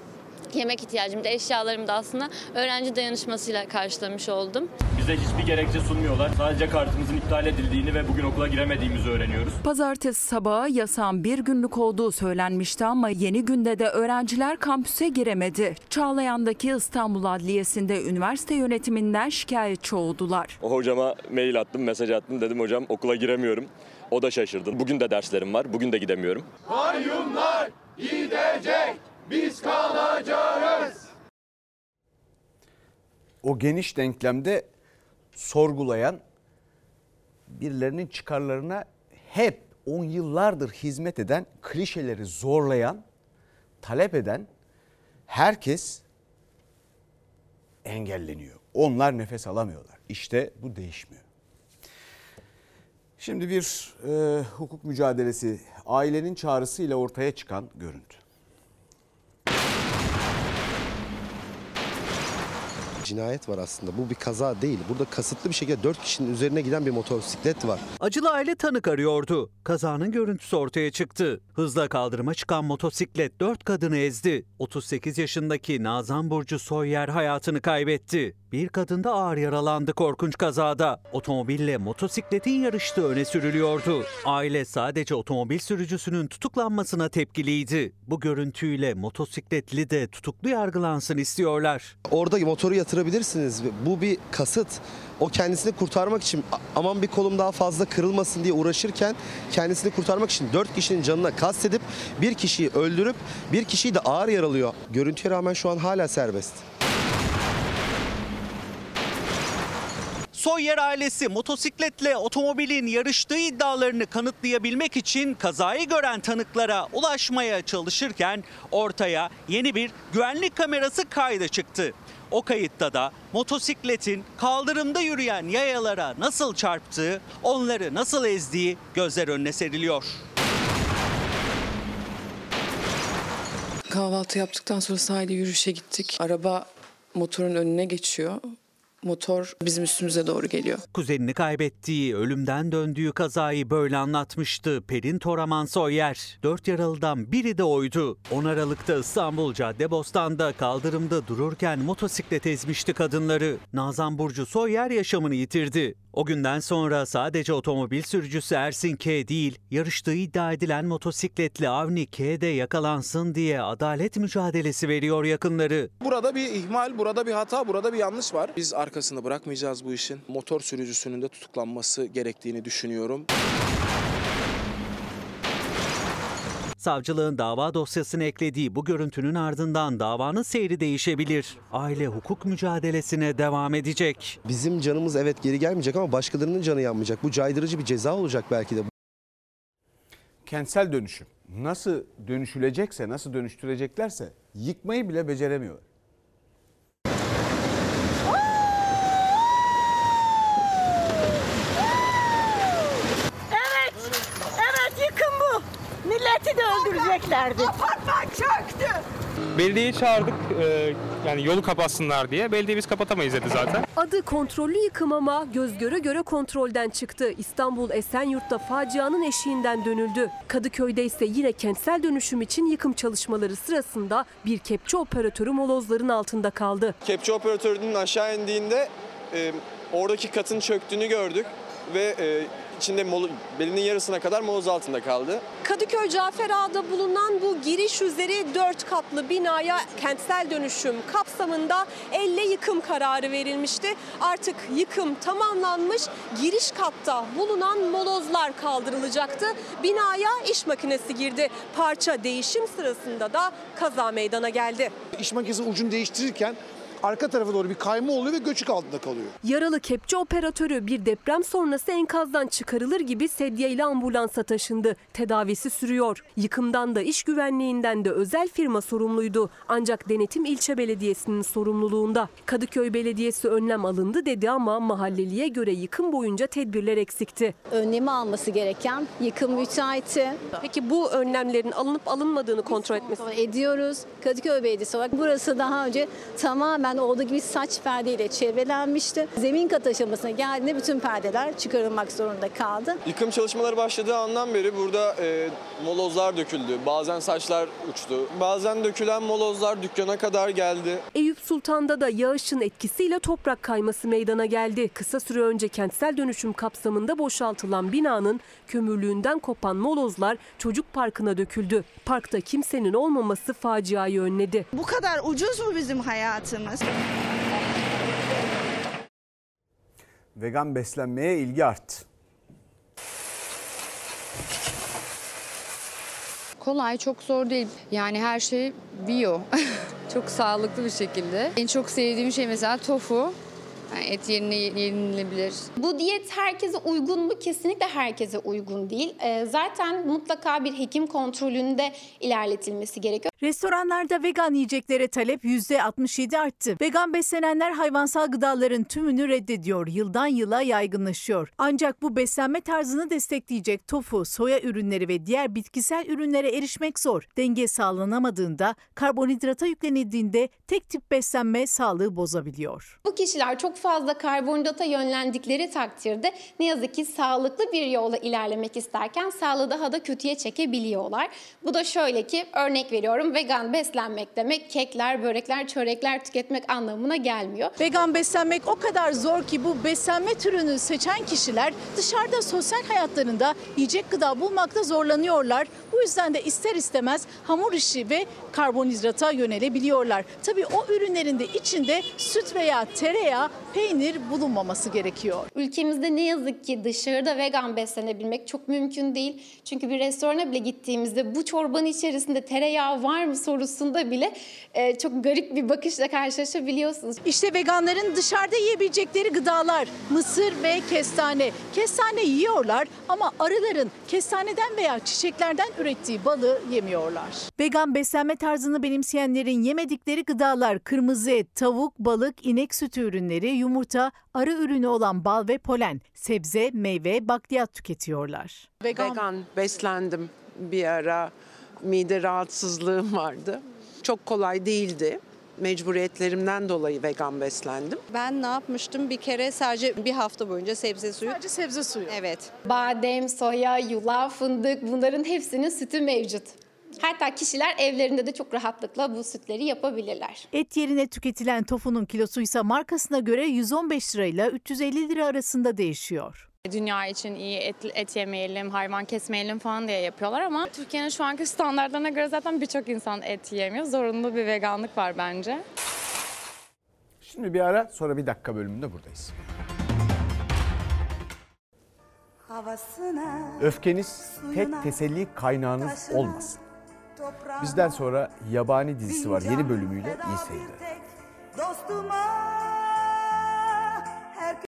yemek ihtiyacımı da, eşyalarımı da aslında öğrenci dayanışmasıyla karşılamış oldum. Bize hiçbir gerekçe sunmuyorlar. Sadece kartımızın iptal edildiğini ve bugün okula giremediğimizi öğreniyoruz. Pazartesi sabahı yasağın bir günlük olduğu söylenmişti ama yeni günde de öğrenciler kampüse giremedi. Çağlayan'daki İstanbul Adliyesi'nde üniversite yönetiminden şikayetçi oldular. O hocama mail attım, mesaj attım. Dedim hocam okula giremiyorum. O da şaşırdı. Bugün de derslerim var. Bugün de gidemiyorum. Kayyumlar gidecek, biz kalacağız. O geniş denklemde sorgulayan, birilerinin çıkarlarına hep on yıllardır hizmet eden, klişeleri zorlayan, talep eden herkes engelleniyor. Onlar nefes alamıyorlar. İşte bu değişmiyor. Şimdi bir e, hukuk mücadelesi ailenin çağrısıyla ortaya çıkan görüntü. Cinayet var aslında. Bu bir kaza değil. Burada kasıtlı bir şekilde 4 kişinin üzerine giden bir motosiklet var. Acılı aile tanık arıyordu. Kazanın görüntüsü ortaya çıktı. Hızla kaldırıma çıkan motosiklet 4 kadını ezdi. 38 yaşındaki Nazan Burcu Soyer hayatını kaybetti. Bir kadın da ağır yaralandı korkunç kazada. Otomobille motosikletin yarıştığı öne sürülüyordu. Aile sadece otomobil sürücüsünün tutuklanmasına tepkiliydi. Bu görüntüyle motosikletli de tutuklu yargılansın istiyorlar. Orada motoru yatırabilirsiniz. Bu bir kasıt. O kendisini kurtarmak için aman bir kolum daha fazla kırılmasın diye uğraşırken kendisini kurtarmak için 4 kişinin canına kastedip bir kişiyi öldürüp bir kişiyi de ağır yaralıyor. Görüntüye rağmen şu an hala serbest. Soyer ailesi motosikletle otomobilin yarıştığı iddialarını kanıtlayabilmek için kazayı gören tanıklara ulaşmaya çalışırken ortaya yeni bir güvenlik kamerası kaydı çıktı. O kayıtta da motosikletin kaldırımda yürüyen yayalara nasıl çarptığı, onları nasıl ezdiği gözler önüne seriliyor. Kahvaltı yaptıktan sonra sahilde yürüyüşe gittik. Araba motorun önüne geçiyor. Motor bizim üstümüze doğru geliyor. Kuzenini kaybettiği, ölümden döndüğü kazayı böyle anlatmıştı Pelin Toraman Soyer. Dört yaralıdan biri de oydu. 10 Aralık'ta İstanbul Caddebostan'da kaldırımda dururken motosiklet ezmişti kadınları. Nazan Burcu Soyer yaşamını yitirdi. O günden sonra sadece otomobil sürücüsü Ersin K değil, yarıştığı iddia edilen motosikletli Avni K de yakalansın diye adalet mücadelesi veriyor yakınları. Burada bir ihmal, burada bir hata, burada bir yanlış var. Biz arkasında bırakmayacağız bu işin. Motor sürücüsünün de tutuklanması gerektiğini düşünüyorum. Savcılığın dava dosyasına eklediği bu görüntünün ardından davanın seyri değişebilir. Aile hukuk mücadelesine devam edecek. Bizim canımız evet geri gelmeyecek ama başkalarının canı yanmayacak. Bu caydırıcı bir ceza olacak belki de. Kentsel dönüşüm nasıl dönüşülecekse, nasıl dönüştüreceklerse yıkmayı bile beceremiyor. Evet, evet yıkım bu. Milleti de öldüreceklerdi. Apartman çöktü. Belediyeyi çağırdık e, yani yolu kapatsınlar diye. Belediye biz kapatamayız dedi zaten. Adı kontrollü yıkım ama göz göre göre kontrolden çıktı. İstanbul Esenyurt'ta facianın eşiğinden dönüldü. Kadıköy'de ise yine kentsel dönüşüm için yıkım çalışmaları sırasında bir kepçe operatörü molozların altında kaldı. Kepçe operatörünün aşağı indiğinde e, oradaki katın çöktüğünü gördük ve e, içinde belinin yarısına kadar moloz altında kaldı. Kadıköy Cafer Ağa'da bulunan bu giriş üzeri 4 katlı binaya kentsel dönüşüm kapsamında elle yıkım kararı verilmişti. Artık yıkım tamamlanmış. Giriş katta bulunan molozlar kaldırılacaktı. Binaya iş makinesi girdi. Parça değişim sırasında da kaza meydana geldi. İş makinesi ucunu değiştirirken arka tarafa doğru bir kayma oluyor ve göçük altında kalıyor. Yaralı kepçe operatörü bir deprem sonrası enkazdan çıkarılır gibi sedye ile ambulansa taşındı. Tedavisi sürüyor. Yıkımdan da iş güvenliğinden de özel firma sorumluydu. Ancak denetim ilçe belediyesinin sorumluluğunda. Kadıköy Belediyesi önlem alındı dedi ama mahalleliye göre yıkım boyunca tedbirler eksikti. Önlemi alması gereken yıkım müteahhiti. Peki bu önlemlerin alınıp alınmadığını kontrol etmesi? Ediyoruz. Kadıköy Belediyesi olarak burası daha önce tamamen olduğu gibi saç perdeyle çevrelenmişti. Zemin kat aşamasına geldiğinde bütün perdeler çıkarılmak zorunda kaldı. Yıkım çalışmaları başladığı andan beri burada e, molozlar döküldü. Bazen saçlar uçtu. Bazen dökülen molozlar dükkana kadar geldi. Eyüp Sultan'da da yağışın etkisiyle toprak kayması meydana geldi. Kısa süre önce kentsel dönüşüm kapsamında boşaltılan binanın kömürlüğünden kopan molozlar çocuk parkına döküldü. Parkta kimsenin olmaması faciayı önledi. Bu kadar ucuz mu bizim hayatımız? Vegan beslenmeye ilgi arttı. Kolay, çok zor değil. Yani her şey bio. çok sağlıklı bir şekilde. En çok sevdiğim şey mesela tofu. Yani et yerine yenilebilir. Bu diyet herkese uygun mu? Kesinlikle herkese uygun değil. Ee, zaten mutlaka bir hekim kontrolünde ilerletilmesi gerekiyor. Restoranlarda vegan yiyeceklere talep %67 arttı. Vegan beslenenler hayvansal gıdaların tümünü reddediyor. Yıldan yıla yaygınlaşıyor. Ancak bu beslenme tarzını destekleyecek tofu, soya ürünleri ve diğer bitkisel ürünlere erişmek zor. Denge sağlanamadığında, karbonhidrata yüklenildiğinde tek tip beslenme sağlığı bozabiliyor. Bu kişiler çok fazla karbonhidrata yönlendikleri takdirde ne yazık ki sağlıklı bir yolla ilerlemek isterken sağlığı daha da kötüye çekebiliyorlar. Bu da şöyle ki örnek veriyorum vegan beslenmek demek kekler, börekler, çörekler tüketmek anlamına gelmiyor. Vegan beslenmek o kadar zor ki bu beslenme türünü seçen kişiler dışarıda sosyal hayatlarında yiyecek gıda bulmakta zorlanıyorlar. Bu yüzden de ister istemez hamur işi ve karbonhidrata yönelebiliyorlar. Tabii o ürünlerin de içinde süt veya tereyağı, peynir bulunmaması gerekiyor. Ülkemizde ne yazık ki dışarıda vegan beslenebilmek çok mümkün değil. Çünkü bir restorana bile gittiğimizde bu çorbanın içerisinde tereyağı var mı sorusunda bile e, çok garip bir bakışla karşılaşabiliyorsunuz. İşte veganların dışarıda yiyebilecekleri gıdalar mısır ve kestane. Kestane yiyorlar ama arıların kestaneden veya çiçeklerden ürettiği balı yemiyorlar. Vegan beslenme tarzını benimseyenlerin yemedikleri gıdalar kırmızı et, tavuk, balık, inek sütü ürünleri, yumurta, arı ürünü olan bal ve polen, sebze, meyve, bakliyat tüketiyorlar. Vegan, Vegan beslendim bir ara. Mide rahatsızlığım vardı. Çok kolay değildi. mecburiyetlerimden dolayı vegan beslendim. Ben ne yapmıştım? Bir kere sadece bir hafta boyunca sebze suyu. Sadece sebze suyu. Evet. Badem, soya, yulaf, fındık bunların hepsinin sütü mevcut. Hatta kişiler evlerinde de çok rahatlıkla bu sütleri yapabilirler. Et yerine tüketilen tofunun kilosu ise markasına göre 115 lirayla 350 lira arasında değişiyor. Dünya için iyi et, et yemeyelim, hayvan kesmeyelim falan diye yapıyorlar ama Türkiye'nin şu anki standartlarına göre zaten birçok insan et yiyemiyor. Zorunlu bir veganlık var bence. Şimdi bir ara sonra bir dakika bölümünde buradayız. Öfkeniz tek teselli kaynağınız olmasın. Bizden sonra Yabani dizisi var yeni bölümüyle iyi seyirler. Dostuma